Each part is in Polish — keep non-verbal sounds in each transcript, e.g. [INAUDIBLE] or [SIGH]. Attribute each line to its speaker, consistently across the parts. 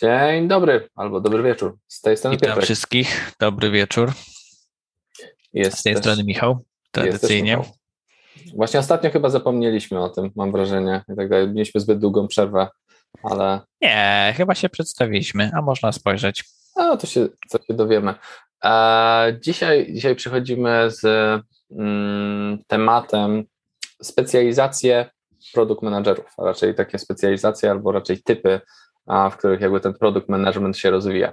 Speaker 1: Dzień dobry, albo dobry wieczór. Z tej strony
Speaker 2: Witam
Speaker 1: Piotrek.
Speaker 2: wszystkich, dobry wieczór.
Speaker 1: Jest
Speaker 2: Z tej
Speaker 1: też-
Speaker 2: strony Michał, tradycyjnie.
Speaker 1: Michał. Właśnie ostatnio chyba zapomnieliśmy o tym, mam wrażenie. I tak dalej. Mieliśmy zbyt długą przerwę, ale
Speaker 2: Nie, chyba się przedstawiliśmy, a można spojrzeć.
Speaker 1: a, to się, co się dowiemy. E, dzisiaj, dzisiaj przychodzimy z mm, tematem specjalizacje produkt managerów, a raczej takie specjalizacje albo raczej typy, a, w których jakby ten produkt management się rozwija.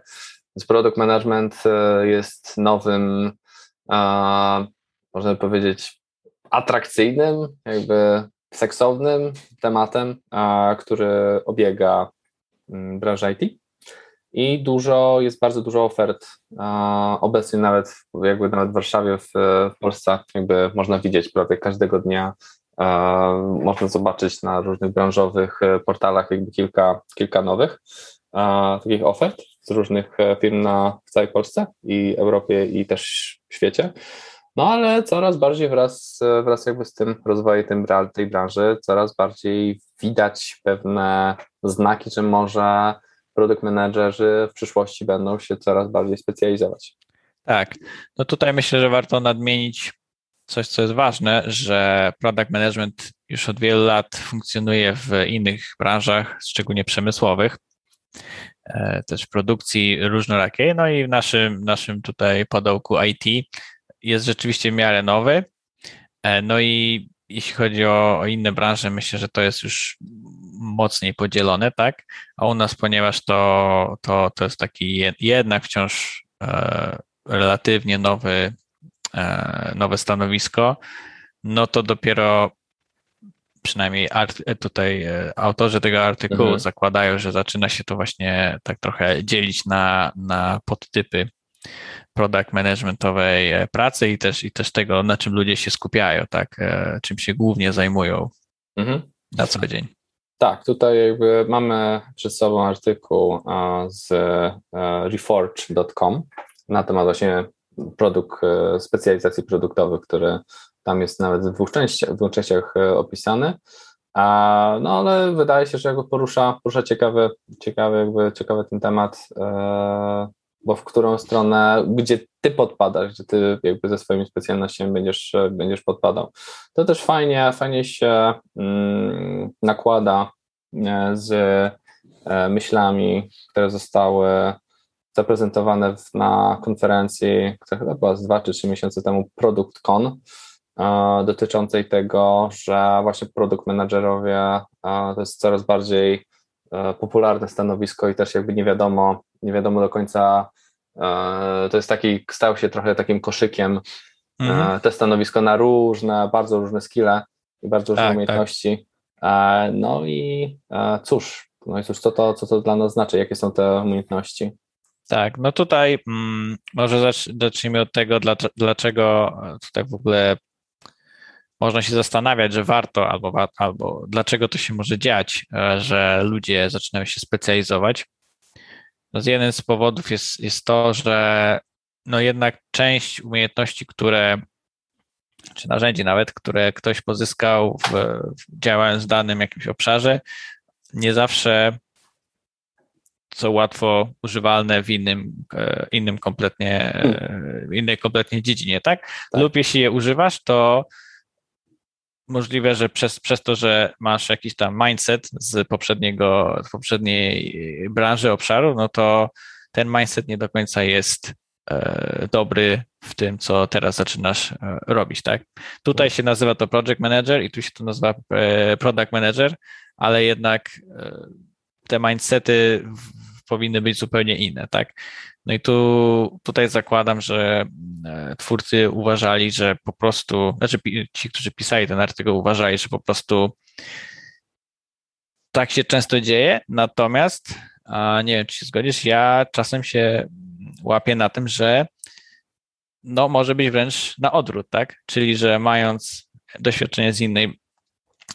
Speaker 1: Więc product management e, jest nowym, można powiedzieć, atrakcyjnym, jakby seksownym tematem, który obiega mm, branżę IT. I dużo, jest bardzo dużo ofert. Obecnie nawet, jakby nawet w Warszawie, w Polsce, jakby można widzieć prawie każdego dnia. E, Można zobaczyć na różnych branżowych e, portalach jakby kilka, kilka nowych e, takich ofert z różnych firm na, w całej Polsce i Europie i też w świecie. No ale coraz bardziej wraz, wraz jakby z tym rozwojem tej branży, coraz bardziej widać pewne znaki, że może produkt menedżerzy w przyszłości będą się coraz bardziej specjalizować.
Speaker 2: Tak, no tutaj myślę, że warto nadmienić coś, co jest ważne, że product management już od wielu lat funkcjonuje w innych branżach, szczególnie przemysłowych, e, też w produkcji różnorakiej, no i w naszym, naszym tutaj podołku IT jest rzeczywiście w miarę nowy. E, No i jeśli chodzi o, o inne branże, myślę, że to jest już mocniej podzielone, tak? A u nas, ponieważ to, to, to jest taki jed- jednak wciąż e, relatywnie nowy, nowe stanowisko, no to dopiero przynajmniej art, tutaj e, autorzy tego artykułu
Speaker 1: Mhm.
Speaker 2: zakładają, że zaczyna się to właśnie tak trochę dzielić na, na podtypy product managementowej e, pracy i też, i też tego, na czym ludzie się skupiają, tak, e, czym się głównie zajmują
Speaker 1: Mhm.
Speaker 2: na co dzień.
Speaker 1: Tak, tutaj jakby mamy przed sobą artykuł e, z e, reforge.com na temat właśnie produkt, e, specjalizacji produktowych, który tam jest nawet w dwóch częściach, w dwóch częściach e, opisany. A, No ale wydaje się, że jakby porusza, porusza ciekawy, ciekawy, jakby ciekawy ten temat, e, bo w którą stronę, gdzie ty podpadasz, gdzie ty jakby ze swoimi specjalnościami będziesz, będziesz podpadał. To też fajnie, fajnie się mm, nakłada z myślami, które zostały zaprezentowane na konferencji, która chyba była z dwa czy trzy miesiące temu, ProductCon, e, dotyczącej tego, że właśnie produkt menadżerowie e, to jest coraz bardziej e, popularne stanowisko i też jakby nie wiadomo, nie wiadomo do końca, to jest taki, stał się trochę takim koszykiem
Speaker 2: Mhm.
Speaker 1: te stanowisko na różne, bardzo różne skille i bardzo różne
Speaker 2: Tak,
Speaker 1: umiejętności. E, No i cóż, no i cóż, co to, co to dla nas znaczy, jakie są te umiejętności?
Speaker 2: Tak, no tutaj mm, może zacz, zacznijmy od tego, dla, dlaczego tutaj w ogóle można się zastanawiać, że warto albo, albo dlaczego to się może dziać, e, że ludzie zaczynają się specjalizować. No z jeden z powodów jest, jest to, że no jednak część umiejętności, które czy narzędzi nawet, które ktoś pozyskał w, w działając w danym jakimś obszarze, nie zawsze są łatwo używalne w innym, e, innym kompletnie, e, innej kompletnie dziedzinie, tak?
Speaker 1: Tak.
Speaker 2: Lub jeśli je używasz, to możliwe, że przez, przez to, że masz jakiś tam mindset z poprzedniego, z poprzedniej branży, obszaru, no to ten mindset nie do końca jest e, dobry w tym, co teraz zaczynasz robić, tak? Tutaj się nazywa to project manager i tu się to nazywa product manager, ale jednak te mindsety powinny być zupełnie inne, tak? No i tu tutaj zakładam, że e, twórcy uważali, że po prostu, znaczy ci, którzy pisali ten artykuł, uważali, że po prostu tak się często dzieje, natomiast a nie wiem, czy się zgodzisz, ja czasem się łapię na tym, że no może być wręcz na odwrót, tak? Czyli, że mając doświadczenie z innej,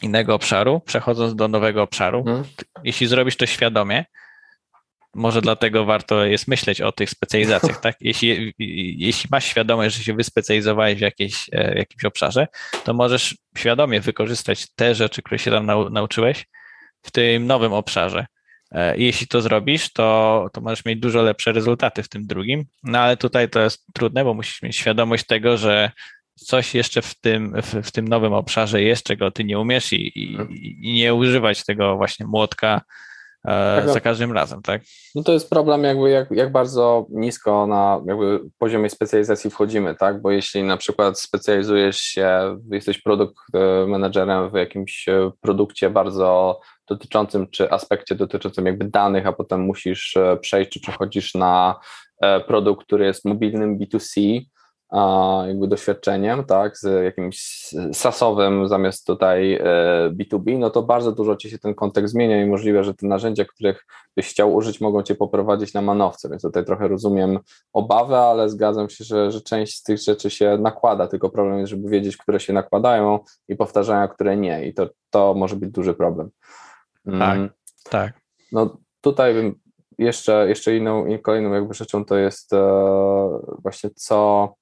Speaker 2: innego obszaru, przechodząc do nowego obszaru,
Speaker 1: Mhm.
Speaker 2: jeśli zrobisz to świadomie, może dlatego warto jest myśleć o tych specjalizacjach, [LAUGHS] tak? Jeśli, jeśli masz świadomość, że się wyspecjalizowałeś w, jakiejś, e, w jakimś obszarze, to możesz świadomie wykorzystać te rzeczy, które się tam nau, nauczyłeś w tym nowym obszarze. E, jeśli to zrobisz, to, to możesz mieć dużo lepsze rezultaty w tym drugim. No ale tutaj to jest trudne, bo musisz mieć świadomość tego, że coś jeszcze w tym, w, w tym nowym obszarze jest, czego ty nie umiesz i, i, i nie używać tego właśnie młotka tak, no. za każdym razem, tak?
Speaker 1: No to jest problem jakby jak, jak bardzo nisko na jakby poziomie specjalizacji wchodzimy, tak? Bo jeśli na przykład specjalizujesz się, jesteś produkt e, menedżerem w jakimś produkcie bardzo dotyczącym, czy aspekcie dotyczącym jakby danych, a potem musisz e, przejść, czy przechodzisz na e, produkt, który jest mobilnym B2C, jakby doświadczeniem, tak, z jakimś sasowym zamiast tutaj B2B, e, no to bardzo dużo ci się ten kontekst zmienia i możliwe, że te narzędzia, których byś chciał użyć, mogą cię poprowadzić na manowce, więc tutaj trochę rozumiem obawę, ale zgadzam się, że, że część z tych rzeczy się nakłada, tylko problem jest, żeby wiedzieć, które się nakładają i powtarzają, a które nie i to, to może być duży problem.
Speaker 2: Tak, mm. tak.
Speaker 1: No tutaj bym jeszcze, jeszcze inną, kolejną jakby rzeczą to jest e, właśnie co, mm,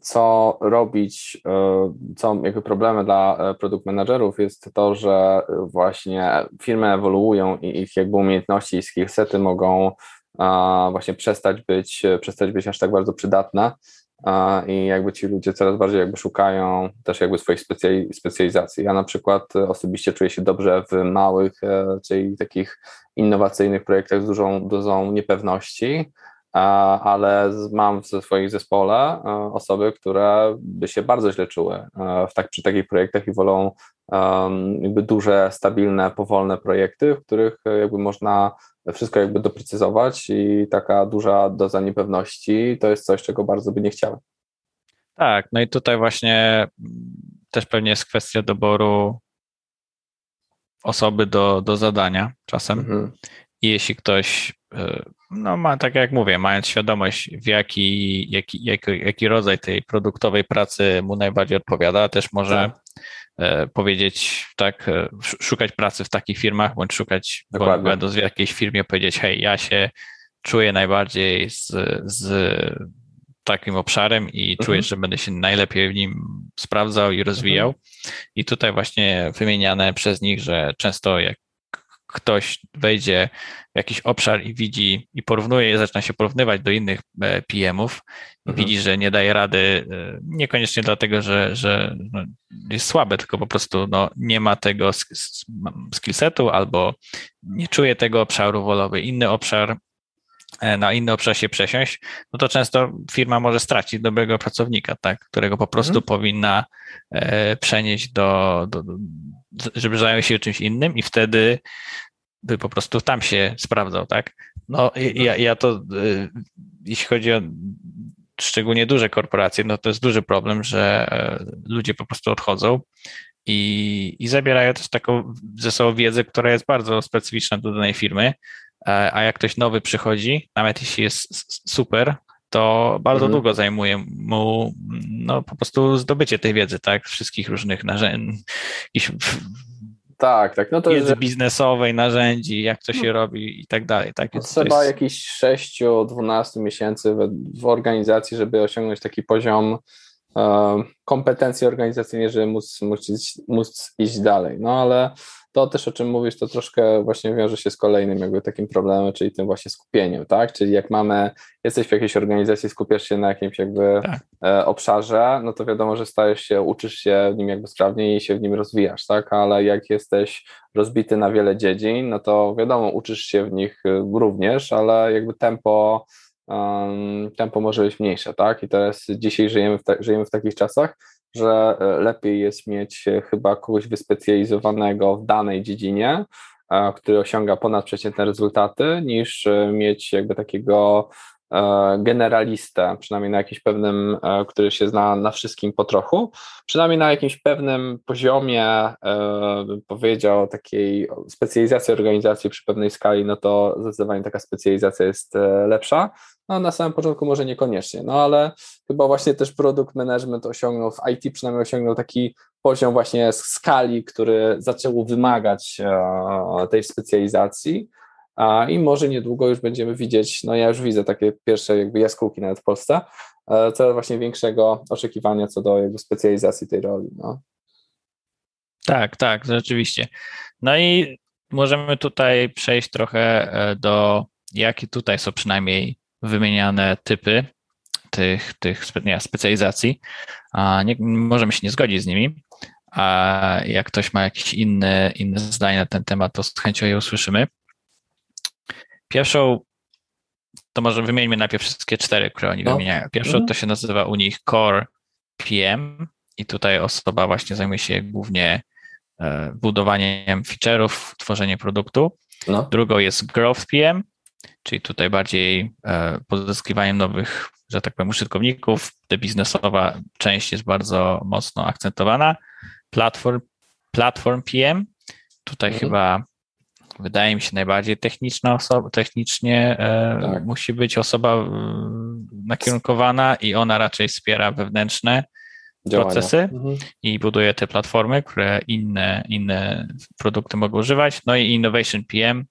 Speaker 1: co robić, e, co jakby problemy dla e, produkt managerów jest to, że właśnie firmy ewoluują i ich jakby umiejętności i skillsety mogą właśnie przestać być, przestać być aż tak bardzo przydatne i jakby ci ludzie coraz bardziej jakby szukają też jakby swoich specjalizacji. Ja na przykład osobiście czuję się dobrze w małych, e, czyli takich innowacyjnych projektach z dużą dozą niepewności, ale mam w swoim zespole e, osoby, które by się bardzo źle czuły e, w tak, przy takich projektach i wolą jakby duże, stabilne, powolne projekty, w których jakby można wszystko jakby doprecyzować i taka duża doza niepewności to jest coś, czego bardzo by nie chciały.
Speaker 2: Tak, no i tutaj właśnie też pewnie jest kwestia doboru osoby do, do zadania czasem. Mhm. I jeśli ktoś, e, no ma, tak jak mówię, mając świadomość, w jaki, jaki, jaki, jaki rodzaj tej produktowej pracy mu najbardziej odpowiada, też może tak. E, powiedzieć, tak, e, szukać pracy w takich firmach, bądź szukać, będąc w jakiejś firmie, powiedzieć, hej, ja się czuję najbardziej z, z takim obszarem i mhm. czuję, że będę się najlepiej w nim sprawdzał i rozwijał. Mhm. I tutaj właśnie wymieniane przez nich, że często jak ktoś wejdzie w jakiś obszar i widzi i porównuje, zaczyna się porównywać do innych e, PM-ów, mhm. widzi, że nie daje rady, e, niekoniecznie dlatego, że, że no, jest słabe, tylko po prostu no, nie ma tego skillsetu albo nie czuje tego obszaru, wolowy inny obszar, na inny obszar się przesiąść, no to często firma może stracić dobrego pracownika, tak, którego po prostu mhm. powinna przenieść do, do, żeby zajął się czymś innym i wtedy by po prostu tam się sprawdzał, tak? No ja, ja to, y, jeśli chodzi o szczególnie duże korporacje, no to jest duży problem, że e, ludzie po prostu odchodzą i, i zabierają też taką ze sobą wiedzę, która jest bardzo specyficzna do danej firmy, e, a jak ktoś nowy przychodzi, nawet jeśli jest super, to bardzo mhm. długo zajmuje mu no, po prostu zdobycie tej wiedzy, tak? Wszystkich różnych narzędzi,
Speaker 1: tak, tak.
Speaker 2: No to wiedzy jest, biznesowej, narzędzi, jak to się no, robi i tak dalej. Tak?
Speaker 1: Trzeba jest... jakichś 6-12 miesięcy w, w, organizacji, żeby osiągnąć taki poziom e, kompetencji organizacyjnej, żeby móc, móc, móc iść dalej. No ale to też, o czym mówisz, to troszkę właśnie wiąże się z kolejnym jakby takim problemem, czyli tym właśnie skupieniem, tak? Czyli jak mamy, jesteś w jakiejś organizacji, skupiasz się na jakimś jakby tak. e, obszarze, no to wiadomo, że stajesz się, uczysz się w nim jakby sprawniej i się w nim rozwijasz, tak? Ale jak jesteś rozbity na wiele dziedzin, no to wiadomo, uczysz się w nich e, również, ale jakby tempo tempo może być mniejsze, tak? I teraz dzisiaj żyjemy w, ta, żyjemy w takich czasach, że e, lepiej jest mieć e, chyba kogoś wyspecjalizowanego w danej dziedzinie, e, który osiąga ponadprzeciętne rezultaty, niż mieć jakby takiego generalistę, przynajmniej na jakimś pewnym, który się zna na wszystkim po trochu, przynajmniej na jakimś pewnym poziomie, bym powiedział, takiej specjalizacji organizacji przy pewnej skali, no to zdecydowanie taka specjalizacja jest lepsza. No na samym początku może niekoniecznie, no ale chyba właśnie też produkt management osiągnął, w IT przynajmniej osiągnął taki poziom właśnie skali, który zaczęło wymagać e, tej specjalizacji i może niedługo już będziemy widzieć, no ja już widzę takie pierwsze jakby jaskółki nawet w Polsce, e, coraz właśnie większego oczekiwania co do jakby specjalizacji tej roli. No.
Speaker 2: Tak, tak, rzeczywiście. No i możemy tutaj przejść trochę do, jakie tutaj są przynajmniej wymieniane typy tych, tych nie, specjalizacji. Nie, możemy się nie zgodzić z nimi, a jak ktoś ma jakieś inne, inne zdanie na ten temat, to z chęcią je usłyszymy. Pierwszą, to może wymieńmy najpierw wszystkie cztery, które oni no. wymieniają. Pierwszą mhm. to się nazywa u nich Core PM i tutaj osoba właśnie zajmuje się głównie e, budowaniem feature'ów, tworzeniem produktu. No. Drugą jest Growth PM, czyli tutaj bardziej e, pozyskiwaniem nowych, że tak powiem, użytkowników. Ta biznesowa część jest bardzo mocno akcentowana. Platform, platform PM, tutaj mhm. chyba wydaje mi się najbardziej techniczna osoba, technicznie e, tak. musi być osoba nakierunkowana i ona raczej wspiera wewnętrzne Działania. procesy mhm. i buduje te platformy, które inne, inne produkty mogą używać. No i Innovation PM,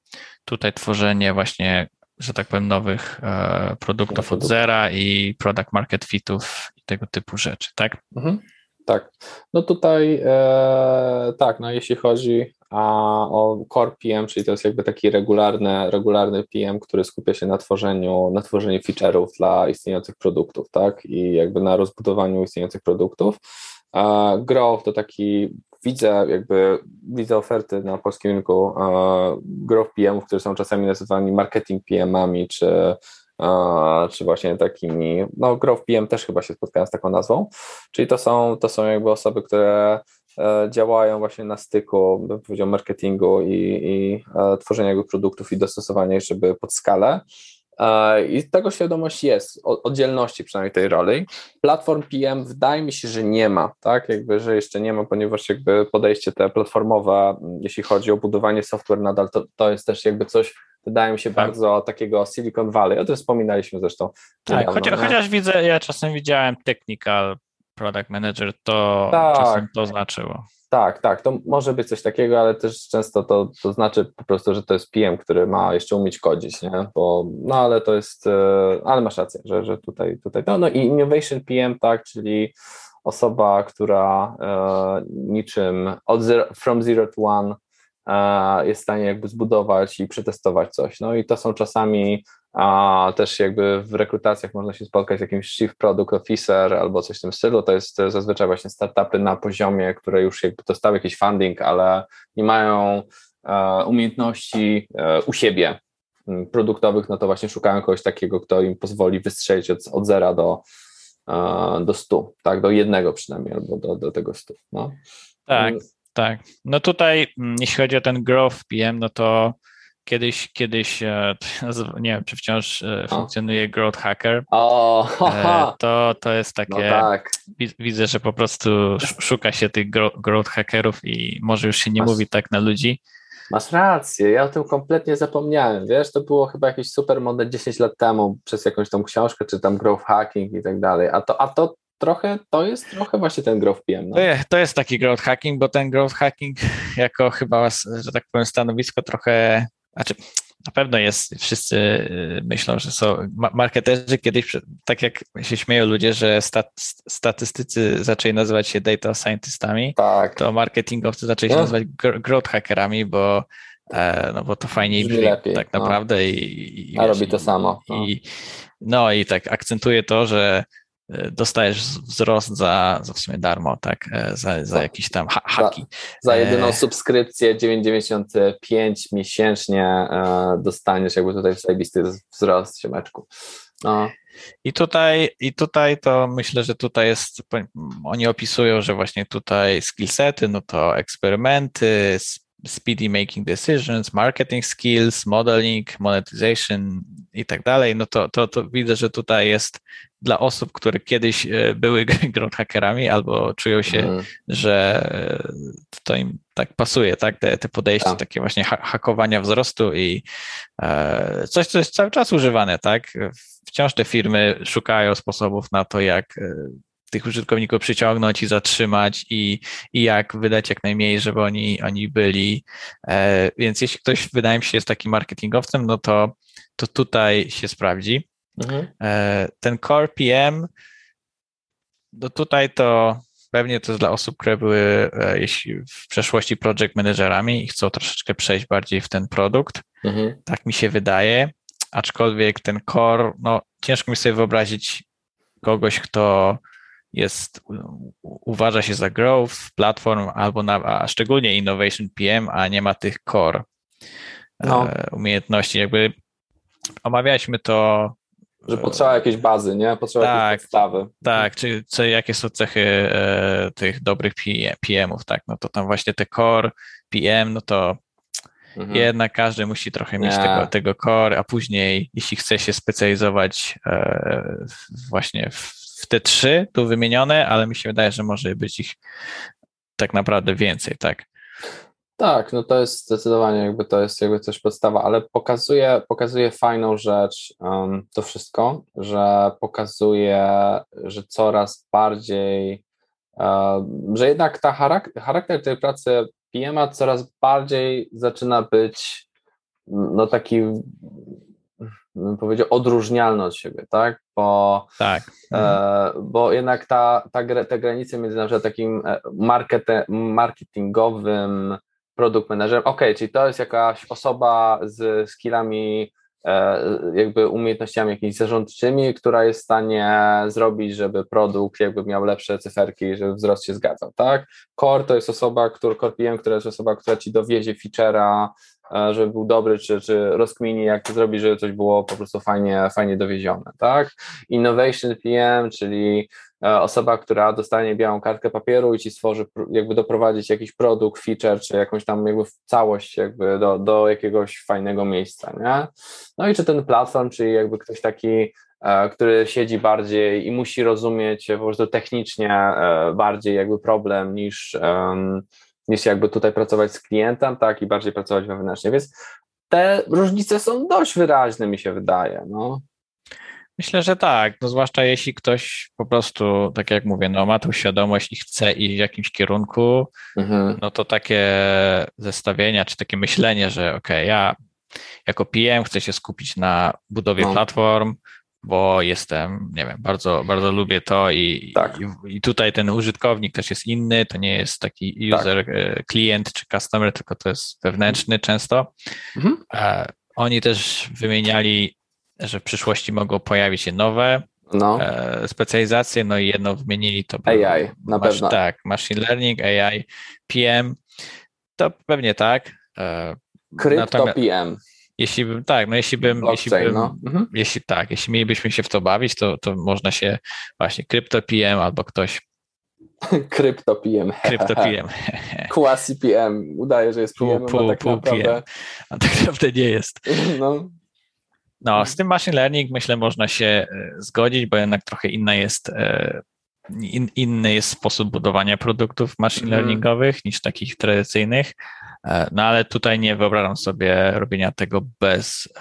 Speaker 2: tutaj tworzenie właśnie, że tak powiem, nowych e, produktów od zera i product market fitów i tego typu rzeczy, tak? Mhm.
Speaker 1: Tak. No tutaj e, tak, no jeśli chodzi a o Core PM, czyli to jest jakby taki regularny, regularny PM, który skupia się na tworzeniu, na tworzeniu feature'ów dla istniejących produktów, tak, i jakby na rozbudowaniu istniejących produktów. A Growth to taki, widzę jakby, widzę oferty na polskim rynku Growth PM, które są czasami nazywani marketing PM-ami, czy czy właśnie takimi, no Growth PM też chyba się spotkałem z taką nazwą, czyli to są, to są jakby osoby, które działają właśnie na styku, bym powiedział, marketingu i, i e, tworzenia jakby produktów i dostosowania ich, żeby pod skalę. E, I tego świadomość jest, oddzielności przynajmniej tej roli. Platform PM wydaje mi się, że nie ma, tak? Jakby, że jeszcze nie ma, ponieważ jakby podejście te platformowe, jeśli chodzi o budowanie software nadal, to, to jest też jakby coś, wydaje mi się, tak. bardzo takiego Silicon Valley. O tym wspominaliśmy zresztą.
Speaker 2: Tak, niedawno, chociaż, chociaż widzę, ja czasem widziałem technical product manager, to tak, czasem to znaczyło.
Speaker 1: Tak, tak, to może być coś takiego, ale też często to, to znaczy po prostu, że to jest PM, który ma jeszcze umieć kodzić, nie? Bo, no ale to jest, e, ale masz rację, że, że tutaj, tutaj, no, no i Innovation PM, tak, czyli osoba, która e, niczym od zero, from zero to one e, jest w stanie jakby zbudować i przetestować coś. No i to są czasami a też jakby w rekrutacjach można się spotkać z jakimś chief product officer albo coś w tym stylu, to jest zazwyczaj właśnie startupy na poziomie, które już jakby dostały jakiś funding, ale nie mają e, umiejętności e, u siebie produktowych, no to właśnie szukają kogoś takiego, kto im pozwoli wystrzelić od, od zera do, e, do stu, tak, do jednego przynajmniej, albo do, do tego stu. No.
Speaker 2: Tak, tak. No tutaj, jeśli chodzi o ten growth PM, no to Kiedyś, kiedyś, e, nie wiem, czy wciąż e, funkcjonuje Growth Hacker.
Speaker 1: O,
Speaker 2: e, [LAUGHS] to, to jest takie. No tak. Widzę, że po prostu szuka się tych growth hackerów i może już się nie Masz, mówi tak na ludzi.
Speaker 1: Masz rację, ja o tym kompletnie zapomniałem. Wiesz, to było chyba jakieś super model 10 lat temu przez jakąś tą książkę, czy tam growth hacking i tak dalej. A to, a to trochę, to jest trochę właśnie ten growth PM. No.
Speaker 2: To, jest, to jest taki growth hacking, bo ten growth hacking jako chyba, że tak powiem, stanowisko trochę znaczy, na pewno jest, wszyscy y, myślą, że są marketerzy kiedyś, tak jak się śmieją ludzie, że stat, statystycy zaczęli nazywać się data scientistami, tak. to marketingowcy zaczęli się no. nazywać growth hackerami, bo e, no bo to fajniej brzmi, lepiej, tak no. naprawdę. No. I,
Speaker 1: i, A robi to samo.
Speaker 2: No. I, no i tak akcentuje to, że dostajesz wzrost za, za w sumie darmo, tak, e, za, za jakieś tam ha haki.
Speaker 1: Za, za jedyną e... subskrypcję 9,95 miesięcznie e, dostaniesz jakby tutaj zajebisty wzrost siemeczku. No.
Speaker 2: I tutaj, I tutaj to myślę, że tutaj jest, oni opisują, że właśnie tutaj skillsety, no to eksperymenty, speedy making decisions, marketing skills, modeling, monetization i tak dalej, no to, to, to widzę, że tutaj jest dla osób, które kiedyś e, były [LAUGHS] growth albo czują się, mm. że e, to im tak pasuje, tak, te, te podejście tak. takie właśnie hakowania wzrostu i e, coś, co jest cały czas używane, tak, wciąż te firmy szukają sposobów na to, jak e, tych użytkowników przyciągnąć i zatrzymać i, i jak wydać jak najmniej, żeby oni, oni byli. E, więc jeśli ktoś, wydaje mi się, jest takim marketingowcem, no to, to tutaj się sprawdzi. Mhm. E, ten Core PM, no tutaj to pewnie to jest dla osób, które były e, jeśli w przeszłości project managerami i chcą troszeczkę przejść bardziej w ten produkt. Mhm. Tak mi się wydaje, aczkolwiek ten core, no ciężko mi sobie wyobrazić kogoś, kto jest, uważa się za growth platform albo na, a szczególnie innovation PM, a nie ma tych core no. E, umiejętności. Jakby omawialiśmy to
Speaker 1: że potrzeba jakiejś bazy, nie? Potrzeba tak, jakiejś podstawy.
Speaker 2: Tak, czy, czy jakie są cechy e, tych dobrych PM-ów, tak? No to tam właśnie te core, PM, no to mhm. jednak każdy musi trochę mieć tego, tego core, a później, jeśli chce się specjalizować e, właśnie w, w te trzy tu wymienione, ale mi się wydaje, że może być ich tak naprawdę więcej, tak?
Speaker 1: Tak, no to jest zdecydowanie jakby to jest jakby coś podstawa, ale pokazuje, pokazuje fajną rzecz um, to wszystko, że pokazuje, że coraz bardziej, um, że jednak ta charakter, charakter tej pracy PM-a coraz bardziej zaczyna być no taki bym powiedział, odróżnialny od siebie, tak? Bo,
Speaker 2: tak.
Speaker 1: E, bo jednak ta, ta, te granice między na przykład takim e, market, marketingowym produkt managerem. Ok, czyli to jest jakaś osoba z skillami, e, jakby umiejętnościami jakimiś zarządczymi, która jest w stanie zrobić, żeby produkt jakby miał lepsze cyferki, żeby wzrost się zgadzał, tak? Core to jest osoba, który, Core PM, która jest osoba, która ci dowiezie feature'a, żeby był dobry, czy, czy rozkmini, jak to zrobić, żeby coś było po prostu fajnie, fajnie dowiezione, tak? Innovation PM, czyli E, osoba, która dostanie białą kartkę papieru i ci stworzy, jakby doprowadzić jakiś produkt, feature, czy jakąś tam jakby całość jakby do, do jakiegoś fajnego miejsca, nie? No i czy ten platform, czyli jakby ktoś taki, e, który siedzi bardziej i musi rozumieć po prostu technicznie e, bardziej jakby problem niż, niż jakby tutaj pracować z klientem, tak, i bardziej pracować wewnętrznie, więc te różnice są dość wyraźne, mi się wydaje, no.
Speaker 2: Myślę, że tak, no zwłaszcza jeśli ktoś po prostu, tak jak mówię, no ma tą świadomość i chce iść w jakimś kierunku, mhm. no to takie zestawienia, czy takie myślenie, że ok, ja jako PM chcę się skupić na budowie no. platform, bo jestem, nie wiem, bardzo, bardzo lubię to i, tak. i, i, tutaj ten użytkownik też jest inny, to nie jest taki tak. user, tak. klient czy customer, tylko to jest wewnętrzny często. Mhm. E, oni też wymieniali że w przyszłości mogą pojawić się nowe no. e, specjalizacje, no i jedno wymienili to
Speaker 1: AI, na masz, pewno.
Speaker 2: Tak, machine learning, AI, PM, to pewnie tak.
Speaker 1: Krypto PM.
Speaker 2: Jeśli bym, tak, no jeśli bym, jeśli bym, no. mhm. jeśli tak, jeśli mielibyśmy się w to bawić, to, to można się właśnie krypto PM albo ktoś [LAUGHS]
Speaker 1: Krypto PM.
Speaker 2: Krypto [LAUGHS] PM. [LAUGHS]
Speaker 1: Quasi PM. Udaje, że jest PM, pół, pół, tak pół naprawdę... PM.
Speaker 2: A tak naprawdę nie jest. No. No, z tym machine learning myślę można się e, zgodzić, bo jednak trochę inna jest, e, in, inny jest sposób budowania produktów machine mhm. learningowych niż takich tradycyjnych. E, no ale tutaj nie wyobrażam sobie robienia tego bez,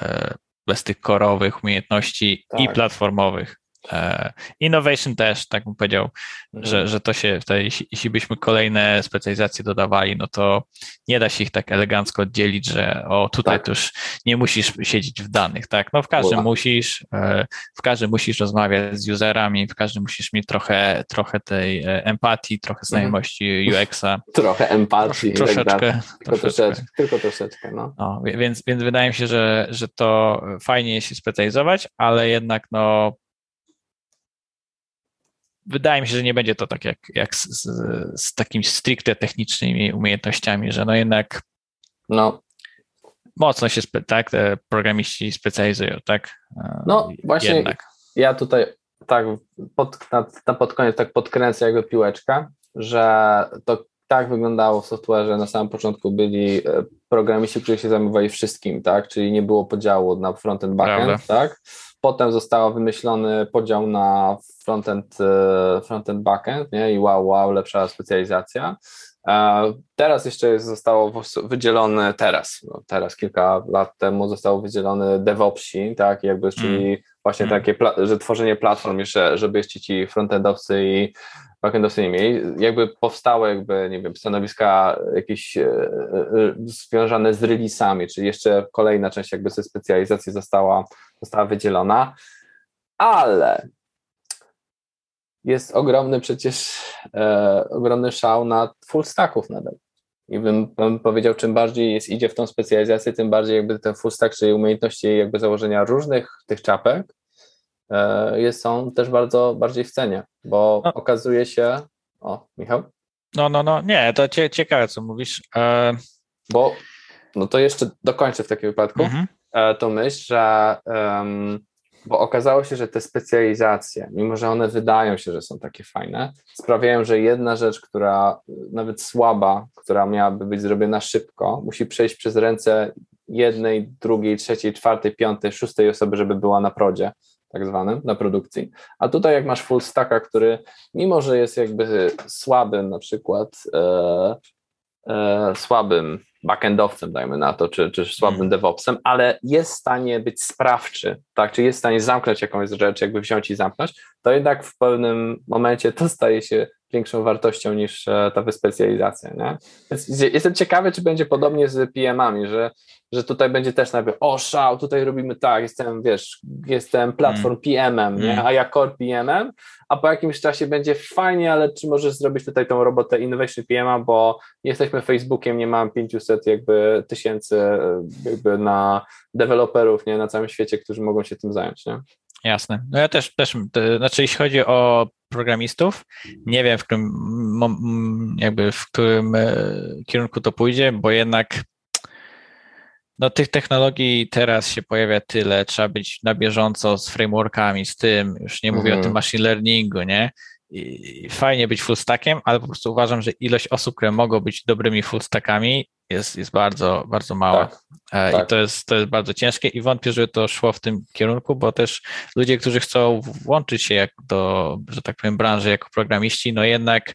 Speaker 2: bez tych korowych umiejętności tak. i platformowych. E, innovation też, tak bym powiedział, mhm. że, że to się, to jeśli, byśmy kolejne specjalizacje dodawali, no to nie da się ich tak elegancko oddzielić, że o tutaj tak. już nie musisz siedzieć w danych, tak? No w każdym Ula. musisz, e, w każdym musisz rozmawiać z userami, w każdym musisz mieć trochę, trochę tej e, empatii, trochę mhm. znajomości UX-a.
Speaker 1: Trochę empatii.
Speaker 2: Trosz, troszeczkę.
Speaker 1: Tylko troszeczkę, tylko troszeczkę no.
Speaker 2: no. więc, więc wydaje mi się, że, że to fajnie się specjalizować, ale jednak no wydaje mi się, że nie będzie to tak jak, jak z, z, takimi stricte technicznymi umiejętnościami, że no jednak no. mocno się tak, te programiści specjalizują, tak?
Speaker 1: No właśnie jednak. ja tutaj tak pod, na, na pod koniec tak podkręcę jakby piłeczkę, że to tak wyglądało w software'ze. Na samym początku byli e, programiści, którzy się zajmowali wszystkim, tak? Czyli nie było podziału na frontend, backend, Prawda. tak? Potem został wymyślony podział na frontend, e, frontend backend, nie? I wow, wow, lepsza specjalizacja. E, teraz jeszcze zostało wydzielone, teraz, no teraz kilka lat temu zostało wydzielony DevOpsi, tak, jakby, czyli mm. właśnie mm. takie, że tworzenie platform jeszcze, żeby jeszcze ci frontendowcy i backendowcy nie mieli, jakby powstały jakby, nie wiem, stanowiska jakieś e, związane z release'ami, czyli jeszcze kolejna część jakby ze specjalizacji została, została wydzielona, ale jest ogromny przecież, e, ogromny szał na full stacków nadal. I bym, bym, powiedział, czym bardziej jest, idzie w tą specjalizację, tym bardziej jakby ten full stack, czyli umiejętności jakby założenia różnych tych czapek e, jest, są też bardzo bardziej w cenie, bo no. okazuje się, o Michał?
Speaker 2: No, no, no, nie, to cie, ciekawe co mówisz. E...
Speaker 1: Bo, no to jeszcze dokończę w takim wypadku mhm. e, tą myśl, że um, bo okazało się, że te specjalizacje, mimo że one wydają się, że są takie fajne, sprawiają, że jedna rzecz, która nawet słaba, która miałaby być zrobiona szybko, musi przejść przez ręce jednej, drugiej, trzeciej, czwartej, piątej, szóstej osoby, żeby była na prodzie, tak zwanym, na produkcji. A tutaj jak masz full stacka, który mimo, że jest jakby słabym na przykład, e, e, słabym backendowcem, dajmy na to, czy, czy słabym mm. DevOpsem, ale jest w stanie być sprawczy, tak, czy jest w stanie zamknąć jakąś rzecz, jakby wziąć i zamknąć, to jednak w pewnym momencie to staje się większą wartością niż e, ta wyspecjalizacja. Nie? Więc jestem ciekawy, czy będzie podobnie z PM-ami, że, że tutaj będzie też najpierw, o szał, tutaj robimy tak, jestem, wiesz, jestem platform mm. PM-em, nie? Mm. a ja core PM-em, a po jakimś czasie będzie fajnie, ale czy możesz zrobić tutaj tą robotę Innovation PM-a, bo jesteśmy Facebookiem, nie mam 500 jakby tysięcy e, jakby na deweloperów, nie, na całym świecie, którzy mogą się tym zająć, nie?
Speaker 2: Jasne. No ja też, też to, znaczy jeśli chodzi o programistów, nie wiem w którym jakby w którym e, kierunku to pójdzie, bo jednak no tych technologii teraz się pojawia tyle, trzeba być na bieżąco z frameworkami, z tym, już nie mówię o tym mhm. machine learningu, nie? I fajnie być full stackiem, ale po prostu uważam, że ilość osób, które mogą być dobrymi full stackami jest, jest bardzo, bardzo mała. Tak, e, tak. I to jest, to jest bardzo ciężkie i wątpię, że to szło w tym kierunku, bo też ludzie, którzy chcą włączyć się jak do, że tak powiem, branży jako programiści, no jednak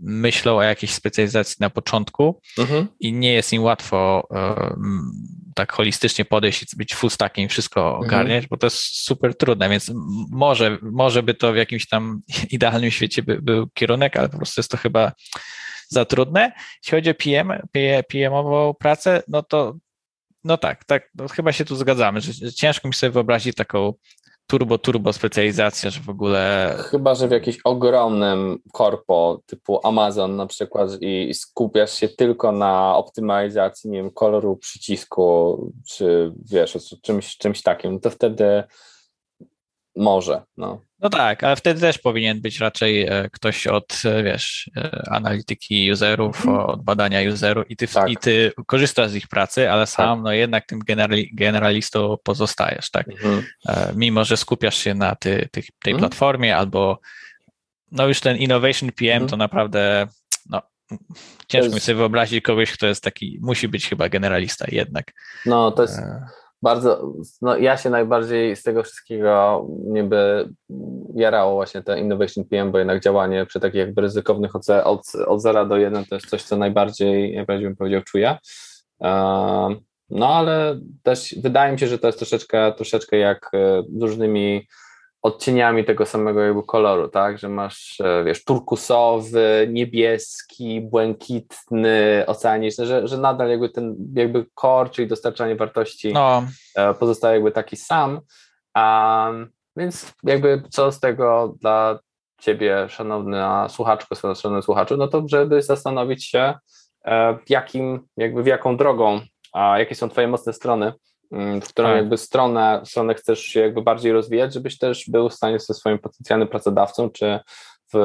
Speaker 2: myślą o jakiejś specjalizacji na początku mhm. i nie jest im łatwo um, tak holistycznie podejść i być full stackiem, wszystko mhm. ogarniać, mhm. bo to jest super trudne, więc może, może by to w jakimś tam [LAUGHS] idealnym świecie by, był kierunek, ale po prostu jest to chyba za trudne. Jeśli chodzi o PM, PM-ową pracę, no to no tak, tak, no chyba się tu zgadzamy, że ciężko mi sobie wyobrazić taką turbo, turbo specjalizację, że w ogóle...
Speaker 1: Chyba, że w jakimś ogromnym korpo typu Amazon na przykład i skupiasz się tylko na optymalizacji, nie wiem, koloru przycisku, czy wiesz, czymś, czymś takim, to wtedy może, no.
Speaker 2: No tak, ale wtedy też powinien być raczej e, ktoś od, e, wiesz, e, analityki userów, mhm. od badania userów i ty, tak. i ty korzystasz z ich pracy, ale tak. sam tak. no jednak tym generali, generalistą pozostajesz, tak? Mhm. Mimo, że skupiasz się na ty, ty tej mhm. platformie albo no już ten Innovation PM mhm. to naprawdę no, ciężko jest... mi sobie wyobrazić kogoś, kto jest taki, musi być chyba generalista jednak.
Speaker 1: No, to jest bardzo, no ja się najbardziej z tego wszystkiego niby jarało właśnie te Innovation PM, bo jednak działanie przy takich jakby ryzykownych od, od, od 0 do 1 to jest coś, co najbardziej, jak bym powiedział, czuję. No ale też wydaje mi się, że to jest troszeczkę, troszeczkę jak e, z różnymi odcieniami tego samego jakby koloru, tak, że masz, e, wiesz, turkusowy, niebieski, błękitny, oceaniczny, że, że nadal jakby ten jakby core, czyli dostarczanie wartości no. E, pozostaje jakby taki sam, um, więc jakby co z tego dla ciebie, szanowna słuchaczko, szanowny słuchaczu, no to żeby zastanowić się, e, w jakim, jakby w jaką drogą, a jakie są twoje mocne strony, w którą tak. jakby stronę, stronę chcesz się jakby bardziej rozwijać, żebyś też był w stanie ze swoim potencjalnym pracodawcą, czy w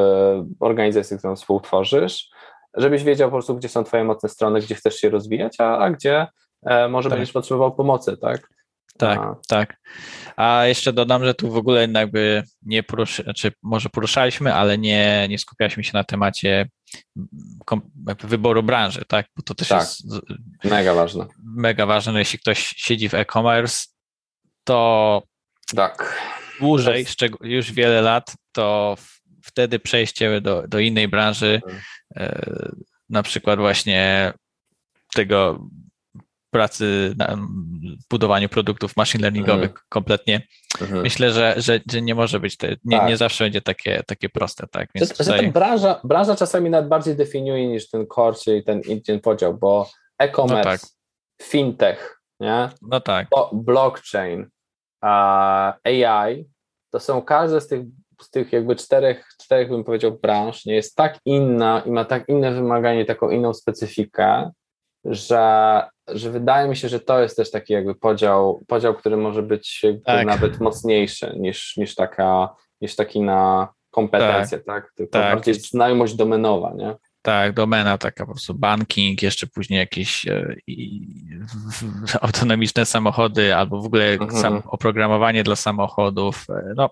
Speaker 1: organizacji, którą współtworzysz, żebyś wiedział po prostu, gdzie są twoje mocne strony, gdzie chcesz się rozwijać, a, a gdzie e, może tak. będziesz potrzebował pomocy, tak?
Speaker 2: Tak, a. tak. A jeszcze dodam, że tu w ogóle jakby nie poruszy, znaczy może poruszaliśmy, ale nie, nie skupialiśmy się na temacie wyboru branży, tak? Bo to też tak. jest
Speaker 1: mega ważne.
Speaker 2: Mega ważne. No jeśli ktoś siedzi w e-commerce, to
Speaker 1: tak.
Speaker 2: dłużej, już wiele lat, to wtedy przejście do, do innej branży, mhm. e, na przykład właśnie tego pracy na budowaniu produktów machine learningowych mhm. kompletnie. Mhm. Myślę, że, że, że nie może być, te, nie, tak. nie zawsze będzie takie, takie proste. Tak?
Speaker 1: Więc że, tutaj... że branża, branża czasami nawet bardziej definiuje niż ten core, czyli ten, ten podział, bo e-commerce, no tak. Fintech, nie?
Speaker 2: No tak.
Speaker 1: blockchain, AI, to są każde z tych z tych jakby czterech, czterech bym powiedział branż nie jest tak inna i ma tak inne wymaganie, taką inną specyfikę, że, że wydaje mi się, że to jest też taki jakby podział, podział który może być tak. nawet mocniejszy niż, niż, taka, niż taki na kompetencje, tak? tak? Tylko tak. bardziej znajomość domenowa, nie?
Speaker 2: Tak, domena taka po prostu banking, jeszcze później jakieś e, [LAUGHS] autonomiczne samochody albo w ogóle mhm. sam, oprogramowanie dla samochodów. E, no,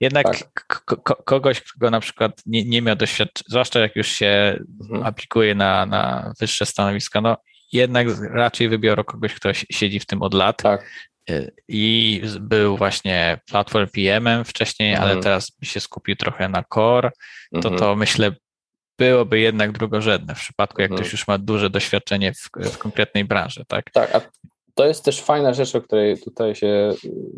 Speaker 2: jednak tak. kogoś, kto na przykład nie, nie miał doświadczenia, zwłaszcza jak już się mhm. aplikuje na, na wyższe stanowiska, no jednak raczej wybiorą kogoś, kto siedzi w tym od lat. Tak. E, I był właśnie platform PM wcześniej, mhm. ale teraz by się skupił trochę na core. To mhm. to myślę byłoby jednak drugorzędne w przypadku, jak mhm. ktoś już ma duże doświadczenie w, w, konkretnej branży, tak?
Speaker 1: Tak, a to jest też fajna rzecz, o której tutaj się,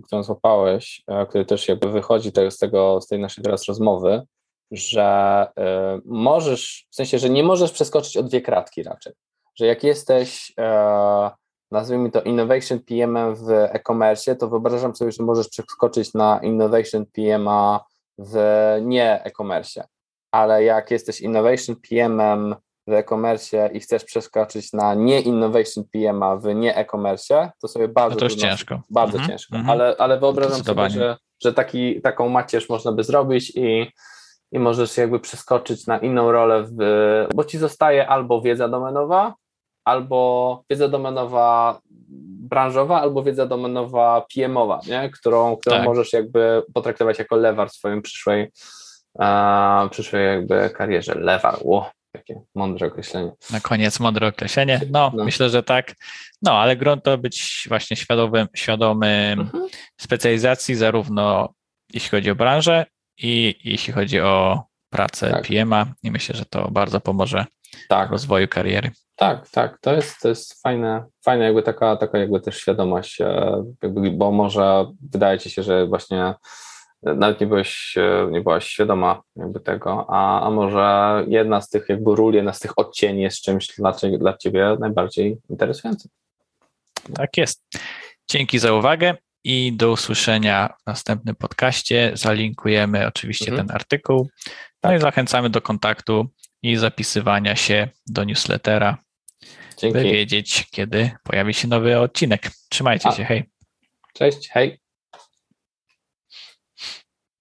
Speaker 1: którą złapałeś, który też jakby wychodzi z tego, z tej naszej teraz rozmowy, że y, możesz, w sensie, że nie możesz przeskoczyć o dwie kratki raczej, że jak jesteś y, nazwijmy to Innovation PM w e-commerce, to wyobrażam sobie, że możesz przeskoczyć na Innovation PM w nie e-commerce ale jak jesteś innovation PM-em w e-commerce i chcesz przeskoczyć na nie innovation PM-a w nie e-commerce, to sobie bardzo
Speaker 2: no to trudno, ciężko.
Speaker 1: Bardzo -hmm, ciężko, -hmm. ale, ale wyobrażam sobie, że, że taki, taką macierz można by zrobić i, i możesz jakby przeskoczyć na inną rolę, w, bo ci zostaje albo wiedza domenowa, albo wiedza domenowa branżowa, albo wiedza domenowa PM-owa, nie? którą, którą tak. możesz jakby potraktować jako lewar w swojej przyszłej a, przyszłej jakby karierze. Lewar, ło, takie mądre określenie.
Speaker 2: Na koniec mądre określenie. No, no, myślę, że tak. No, ale grunt to być właśnie świadomym, świadomym mhm. specjalizacji, zarówno jeśli chodzi o branżę i jeśli chodzi o pracę tak. PM-a i myślę, że to bardzo pomoże tak. rozwoju kariery.
Speaker 1: Tak, tak, to jest, to jest fajne, fajne jakby taka, taka jakby też świadomość, e, jakby, bo może wydaje ci się, że właśnie nawet nie byłeś, e, nie byłaś świadoma jakby tego, a, a może jedna z tych jakby ról, jedna z tych odcieni jest czymś dla, dla Ciebie najbardziej interesującym.
Speaker 2: Tak jest. Dzięki za uwagę i do usłyszenia w następnym podcaście. Zalinkujemy oczywiście mhm. ten artykuł. No tak. i zachęcamy do kontaktu i zapisywania się do newslettera, Dzięki. by wiedzieć, kiedy pojawi się nowy odcinek. Trzymajcie a. się, hej.
Speaker 1: Cześć, hej.